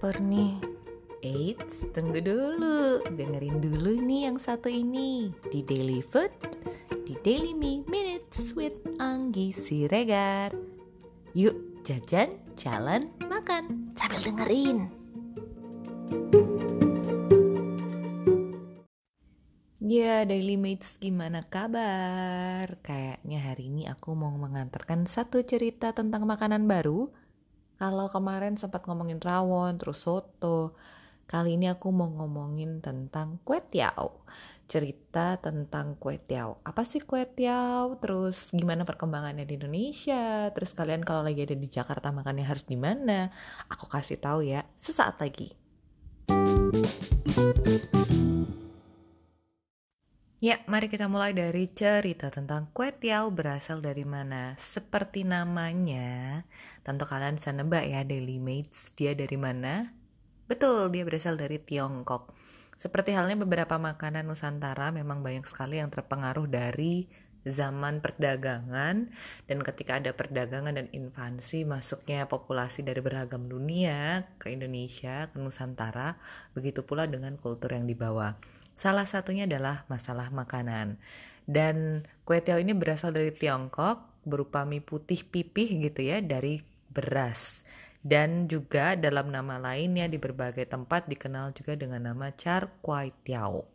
lapar nih. Eits, tunggu dulu. Dengerin dulu nih yang satu ini. Di Daily Food, di Daily Me Minutes with Anggi Siregar. Yuk, jajan, jalan, makan. Sambil dengerin. Ya, Daily Mates gimana kabar? Kayaknya hari ini aku mau mengantarkan satu cerita tentang makanan baru kalau kemarin sempat ngomongin rawon, terus soto, kali ini aku mau ngomongin tentang kue tiao. Cerita tentang kue tiao. Apa sih kue tiao? Terus gimana perkembangannya di Indonesia? Terus kalian kalau lagi ada di Jakarta makannya harus di mana? Aku kasih tahu ya sesaat lagi. Ya, mari kita mulai dari cerita tentang kue tiao berasal dari mana. Seperti namanya, tentu kalian bisa nebak ya Daily Mates, dia dari mana? Betul, dia berasal dari Tiongkok. Seperti halnya beberapa makanan Nusantara memang banyak sekali yang terpengaruh dari zaman perdagangan dan ketika ada perdagangan dan invasi masuknya populasi dari beragam dunia ke Indonesia, ke Nusantara, begitu pula dengan kultur yang dibawa. Salah satunya adalah masalah makanan. Dan kue tiao ini berasal dari Tiongkok, berupa mie putih pipih gitu ya, dari beras. Dan juga dalam nama lainnya di berbagai tempat dikenal juga dengan nama char kway tiao.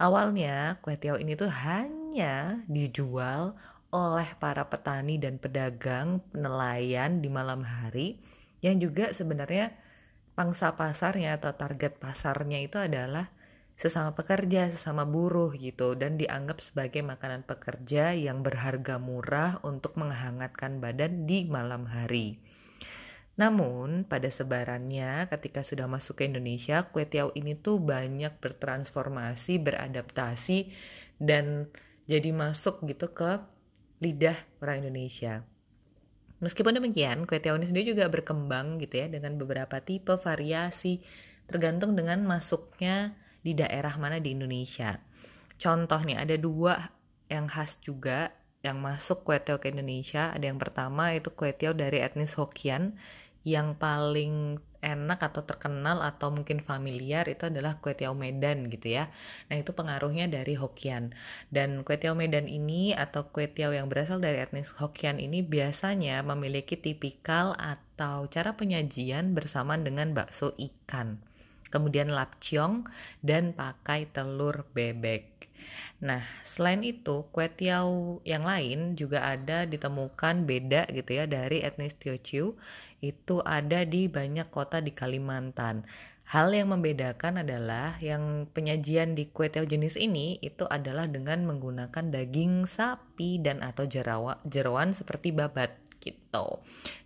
Awalnya kue tiao ini tuh hanya dijual oleh para petani dan pedagang nelayan di malam hari yang juga sebenarnya pangsa pasarnya atau target pasarnya itu adalah sesama pekerja, sesama buruh gitu dan dianggap sebagai makanan pekerja yang berharga murah untuk menghangatkan badan di malam hari. Namun, pada sebarannya ketika sudah masuk ke Indonesia, kue tiao ini tuh banyak bertransformasi, beradaptasi dan jadi masuk gitu ke lidah orang Indonesia. Meskipun demikian, kue tiao ini sendiri juga berkembang gitu ya dengan beberapa tipe variasi tergantung dengan masuknya di daerah mana di Indonesia. Contoh nih ada dua yang khas juga yang masuk kue tiaw ke Indonesia. Ada yang pertama itu kue tiaw dari etnis Hokkien yang paling enak atau terkenal atau mungkin familiar itu adalah kue tiaw Medan gitu ya. Nah itu pengaruhnya dari Hokkien. Dan kue tiaw Medan ini atau kue tiaw yang berasal dari etnis Hokkien ini biasanya memiliki tipikal atau cara penyajian bersamaan dengan bakso ikan kemudian lapciong, dan pakai telur bebek. Nah, selain itu, kue tiaw yang lain juga ada ditemukan beda gitu ya dari etnis Teochew. Itu ada di banyak kota di Kalimantan. Hal yang membedakan adalah yang penyajian di kue tiaw jenis ini itu adalah dengan menggunakan daging sapi dan atau jerawa, jeroan seperti babat gitu.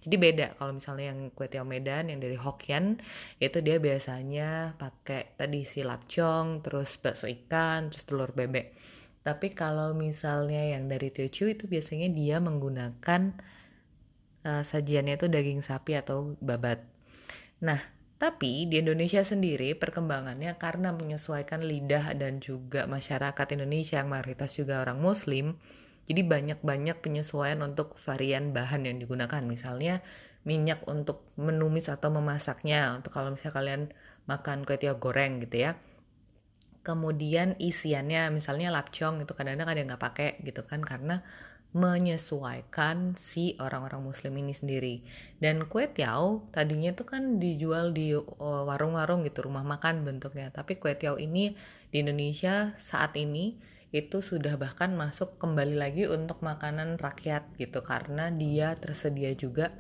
Jadi beda kalau misalnya yang kue tiaw Medan yang dari Hokkien itu dia biasanya pakai tadi si lapcong, terus bakso ikan, terus telur bebek. Tapi kalau misalnya yang dari Teochew itu biasanya dia menggunakan uh, sajiannya itu daging sapi atau babat. Nah, tapi di Indonesia sendiri perkembangannya karena menyesuaikan lidah dan juga masyarakat Indonesia yang mayoritas juga orang muslim, jadi banyak-banyak penyesuaian untuk varian bahan yang digunakan. Misalnya minyak untuk menumis atau memasaknya. Untuk kalau misalnya kalian makan kue tiaw goreng gitu ya. Kemudian isiannya misalnya lapcong itu kadang-kadang ada yang nggak pakai gitu kan karena menyesuaikan si orang-orang muslim ini sendiri. Dan kue tiaw tadinya itu kan dijual di uh, warung-warung gitu, rumah makan bentuknya. Tapi kue tiaw ini di Indonesia saat ini itu sudah bahkan masuk kembali lagi untuk makanan rakyat gitu karena dia tersedia juga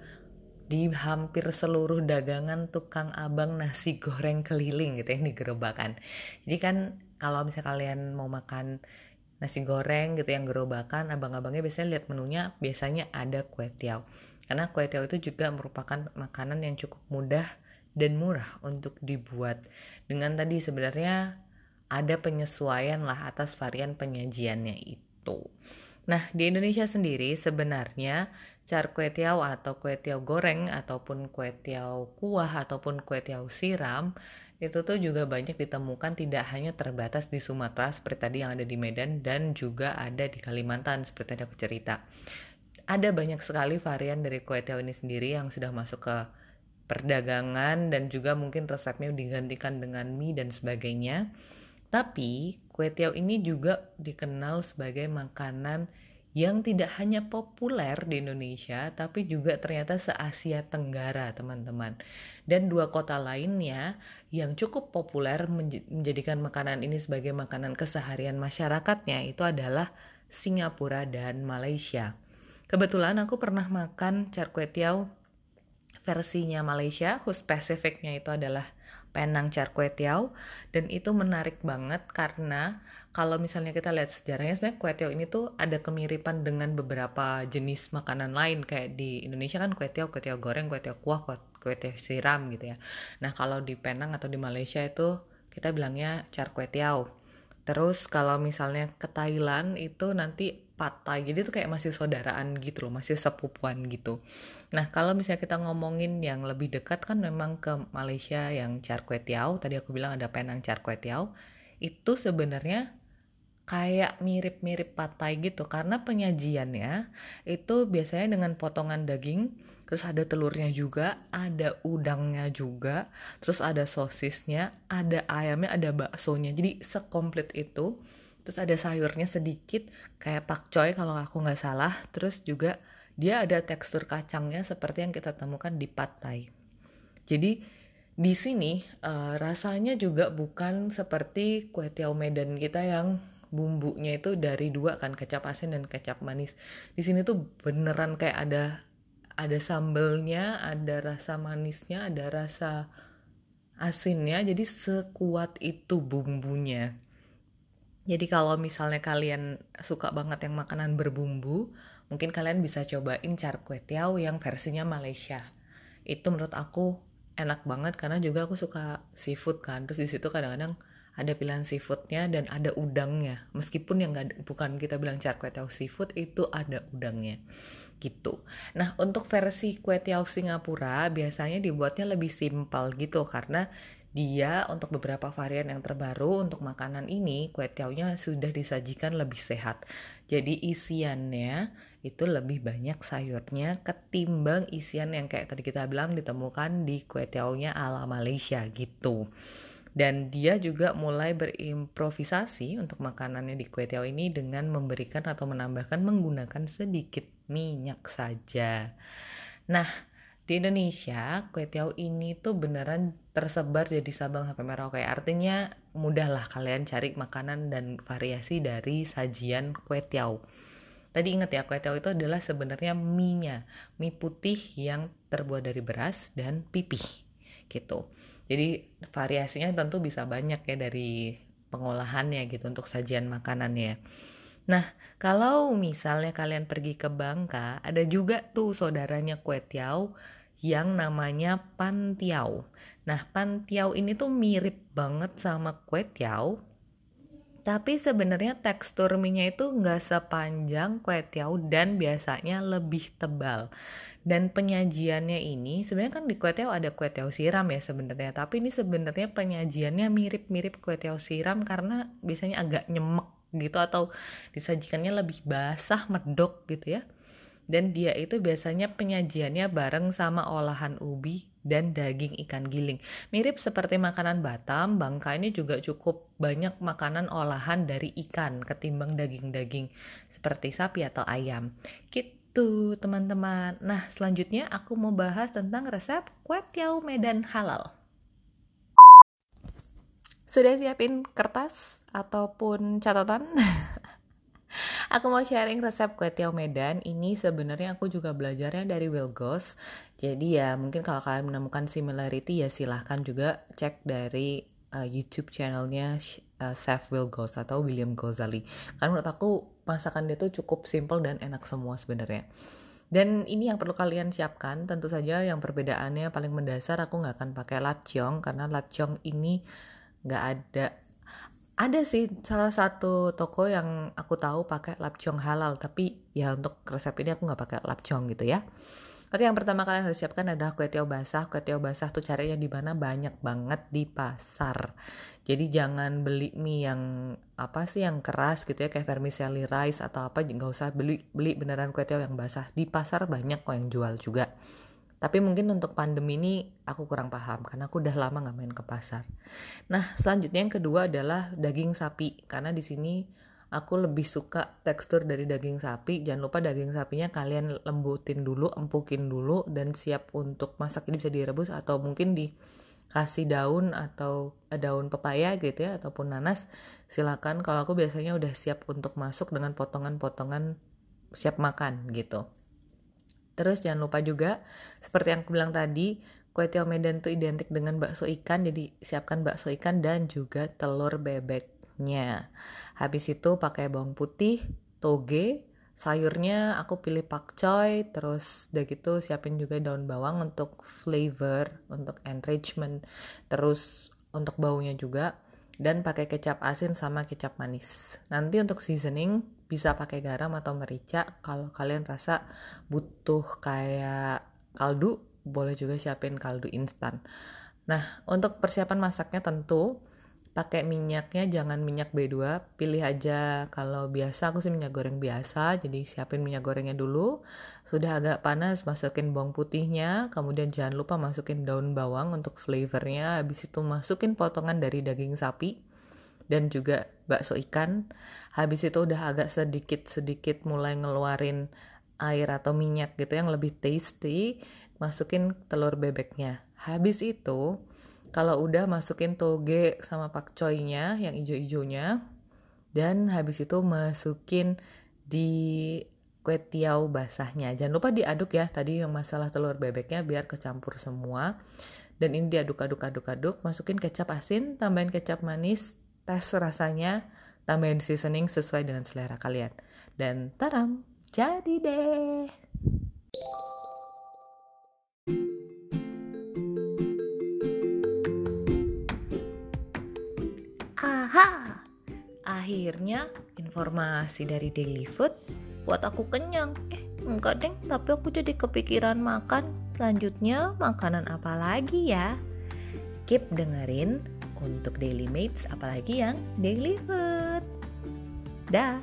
di hampir seluruh dagangan tukang abang nasi goreng keliling gitu yang digerobakan. Jadi kan kalau misalnya kalian mau makan nasi goreng gitu yang gerobakan, abang-abangnya biasanya lihat menunya biasanya ada kue tiaw. Karena kue tiaw itu juga merupakan makanan yang cukup mudah dan murah untuk dibuat. Dengan tadi sebenarnya ada penyesuaian lah atas varian penyajiannya itu. Nah, di Indonesia sendiri sebenarnya char kue tiaw atau kue tiaw goreng ataupun kue tiaw kuah ataupun kue tiaw siram itu tuh juga banyak ditemukan tidak hanya terbatas di Sumatera seperti tadi yang ada di Medan dan juga ada di Kalimantan seperti tadi aku cerita. Ada banyak sekali varian dari kue tiaw ini sendiri yang sudah masuk ke perdagangan dan juga mungkin resepnya digantikan dengan mie dan sebagainya. Tapi kue tiaw ini juga dikenal sebagai makanan yang tidak hanya populer di Indonesia, tapi juga ternyata se-Asia Tenggara, teman-teman. Dan dua kota lainnya yang cukup populer menjadikan makanan ini sebagai makanan keseharian masyarakatnya itu adalah Singapura dan Malaysia. Kebetulan aku pernah makan char kway teow versinya Malaysia, whose spesifiknya itu adalah Penang Char Kway Teow dan itu menarik banget karena kalau misalnya kita lihat sejarahnya sebenarnya kue tiaw ini tuh ada kemiripan dengan beberapa jenis makanan lain kayak di Indonesia kan kue tiaw, kue tiaw goreng, kue tiaw kuah, kue, tiaw siram gitu ya. Nah kalau di Penang atau di Malaysia itu kita bilangnya char kue tiaw. Terus kalau misalnya ke Thailand itu nanti patai jadi itu kayak masih saudaraan gitu loh masih sepupuan gitu. Nah kalau misalnya kita ngomongin yang lebih dekat kan memang ke Malaysia yang char kway teow tadi aku bilang ada Penang char kway teow itu sebenarnya kayak mirip-mirip patai gitu. Karena penyajiannya itu biasanya dengan potongan daging terus ada telurnya juga ada udangnya juga terus ada sosisnya ada ayamnya ada baksonya. Jadi sekomplit itu terus ada sayurnya sedikit kayak pakcoy kalau aku nggak salah. Terus juga dia ada tekstur kacangnya seperti yang kita temukan di patai jadi di sini uh, rasanya juga bukan seperti kue tiaw Medan kita yang bumbunya itu dari dua kan kecap asin dan kecap manis. Di sini tuh beneran kayak ada ada sambelnya ada rasa manisnya ada rasa asinnya. Jadi sekuat itu bumbunya jadi kalau misalnya kalian suka banget yang makanan berbumbu mungkin kalian bisa cobain char kway teow yang versinya Malaysia. Itu menurut aku enak banget karena juga aku suka seafood kan. Terus di situ kadang-kadang ada pilihan seafoodnya dan ada udangnya. Meskipun yang nggak bukan kita bilang char kway teow seafood itu ada udangnya. Gitu. Nah untuk versi kue tiaw Singapura biasanya dibuatnya lebih simpel gitu. Karena dia untuk beberapa varian yang terbaru untuk makanan ini kue tiawnya sudah disajikan lebih sehat jadi isiannya itu lebih banyak sayurnya ketimbang isian yang kayak tadi kita bilang ditemukan di kue tiawnya ala Malaysia gitu dan dia juga mulai berimprovisasi untuk makanannya di kue tiaw ini dengan memberikan atau menambahkan menggunakan sedikit minyak saja. Nah, di Indonesia kue tiaw ini tuh beneran tersebar jadi Sabang sampai Merauke. Artinya mudahlah kalian cari makanan dan variasi dari sajian kue tiaw. Tadi ingat ya, kue tiaw itu adalah sebenarnya mie-nya, mie putih yang terbuat dari beras dan pipih gitu. Jadi variasinya tentu bisa banyak ya dari pengolahannya gitu untuk sajian makanannya. Nah, kalau misalnya kalian pergi ke Bangka, ada juga tuh saudaranya kue tiaw yang namanya pantiau. Nah, pantiau ini tuh mirip banget sama kue tiaw, tapi sebenarnya tekstur mie itu nggak sepanjang kue tiaw dan biasanya lebih tebal dan penyajiannya ini sebenarnya kan di kue tiaw ada kue tiaw siram ya sebenarnya tapi ini sebenarnya penyajiannya mirip-mirip kue tiaw siram karena biasanya agak nyemek gitu atau disajikannya lebih basah medok gitu ya dan dia itu biasanya penyajiannya bareng sama olahan ubi dan daging ikan giling. Mirip seperti makanan Batam, Bangka ini juga cukup banyak makanan olahan dari ikan ketimbang daging-daging seperti sapi atau ayam. Gitu teman-teman. Nah selanjutnya aku mau bahas tentang resep kue tiaw Medan halal. Sudah siapin kertas ataupun catatan? aku mau sharing resep kue tiaw Medan. Ini sebenarnya aku juga belajarnya dari Wilgos. Jadi ya mungkin kalau kalian menemukan similarity ya silahkan juga cek dari uh, YouTube channelnya uh, Chef Wilgos atau William Gozali. Karena menurut aku masakan dia tuh cukup simple dan enak semua sebenarnya. Dan ini yang perlu kalian siapkan, tentu saja yang perbedaannya paling mendasar aku nggak akan pakai lapcong karena lapcong ini nggak ada ada sih salah satu toko yang aku tahu pakai lapcong halal tapi ya untuk resep ini aku nggak pakai lapcong gitu ya Oke yang pertama kalian harus siapkan adalah kue tiaw basah. Kue tiaw basah tuh carinya di mana banyak banget di pasar. Jadi jangan beli mie yang apa sih yang keras gitu ya kayak vermicelli rice atau apa nggak usah beli beli beneran kue tiaw yang basah. Di pasar banyak kok yang jual juga. Tapi mungkin untuk pandemi ini aku kurang paham karena aku udah lama nggak main ke pasar. Nah, selanjutnya yang kedua adalah daging sapi karena di sini aku lebih suka tekstur dari daging sapi. Jangan lupa daging sapinya kalian lembutin dulu, empukin dulu dan siap untuk masak ini bisa direbus atau mungkin dikasih daun atau eh, daun pepaya gitu ya ataupun nanas. Silakan kalau aku biasanya udah siap untuk masuk dengan potongan-potongan siap makan gitu. Terus jangan lupa juga, seperti yang aku bilang tadi, kue tiaw Medan itu identik dengan bakso ikan, jadi siapkan bakso ikan dan juga telur bebeknya. Habis itu pakai bawang putih, toge, sayurnya aku pilih pakcoy, terus udah gitu siapin juga daun bawang untuk flavor, untuk enrichment, terus untuk baunya juga dan pakai kecap asin sama kecap manis. Nanti untuk seasoning bisa pakai garam atau merica kalau kalian rasa butuh kayak kaldu boleh juga siapin kaldu instan. Nah untuk persiapan masaknya tentu pakai minyaknya jangan minyak B2 pilih aja. Kalau biasa aku sih minyak goreng biasa jadi siapin minyak gorengnya dulu. Sudah agak panas masukin bawang putihnya kemudian jangan lupa masukin daun bawang untuk flavornya. Habis itu masukin potongan dari daging sapi dan juga bakso ikan. Habis itu udah agak sedikit-sedikit mulai ngeluarin air atau minyak gitu yang lebih tasty, masukin telur bebeknya. Habis itu kalau udah masukin toge sama pakcoynya yang ijo-ijonya dan habis itu masukin di kue tiaw basahnya. Jangan lupa diaduk ya tadi yang masalah telur bebeknya biar kecampur semua. Dan ini diaduk-aduk-aduk-aduk, masukin kecap asin, tambahin kecap manis, tes rasanya, tambahin seasoning sesuai dengan selera kalian. Dan taram, jadi deh. Aha, akhirnya informasi dari Daily Food buat aku kenyang. Eh, enggak deng, tapi aku jadi kepikiran makan. Selanjutnya, makanan apa lagi ya? Keep dengerin untuk daily mates apalagi yang daily food. Dah.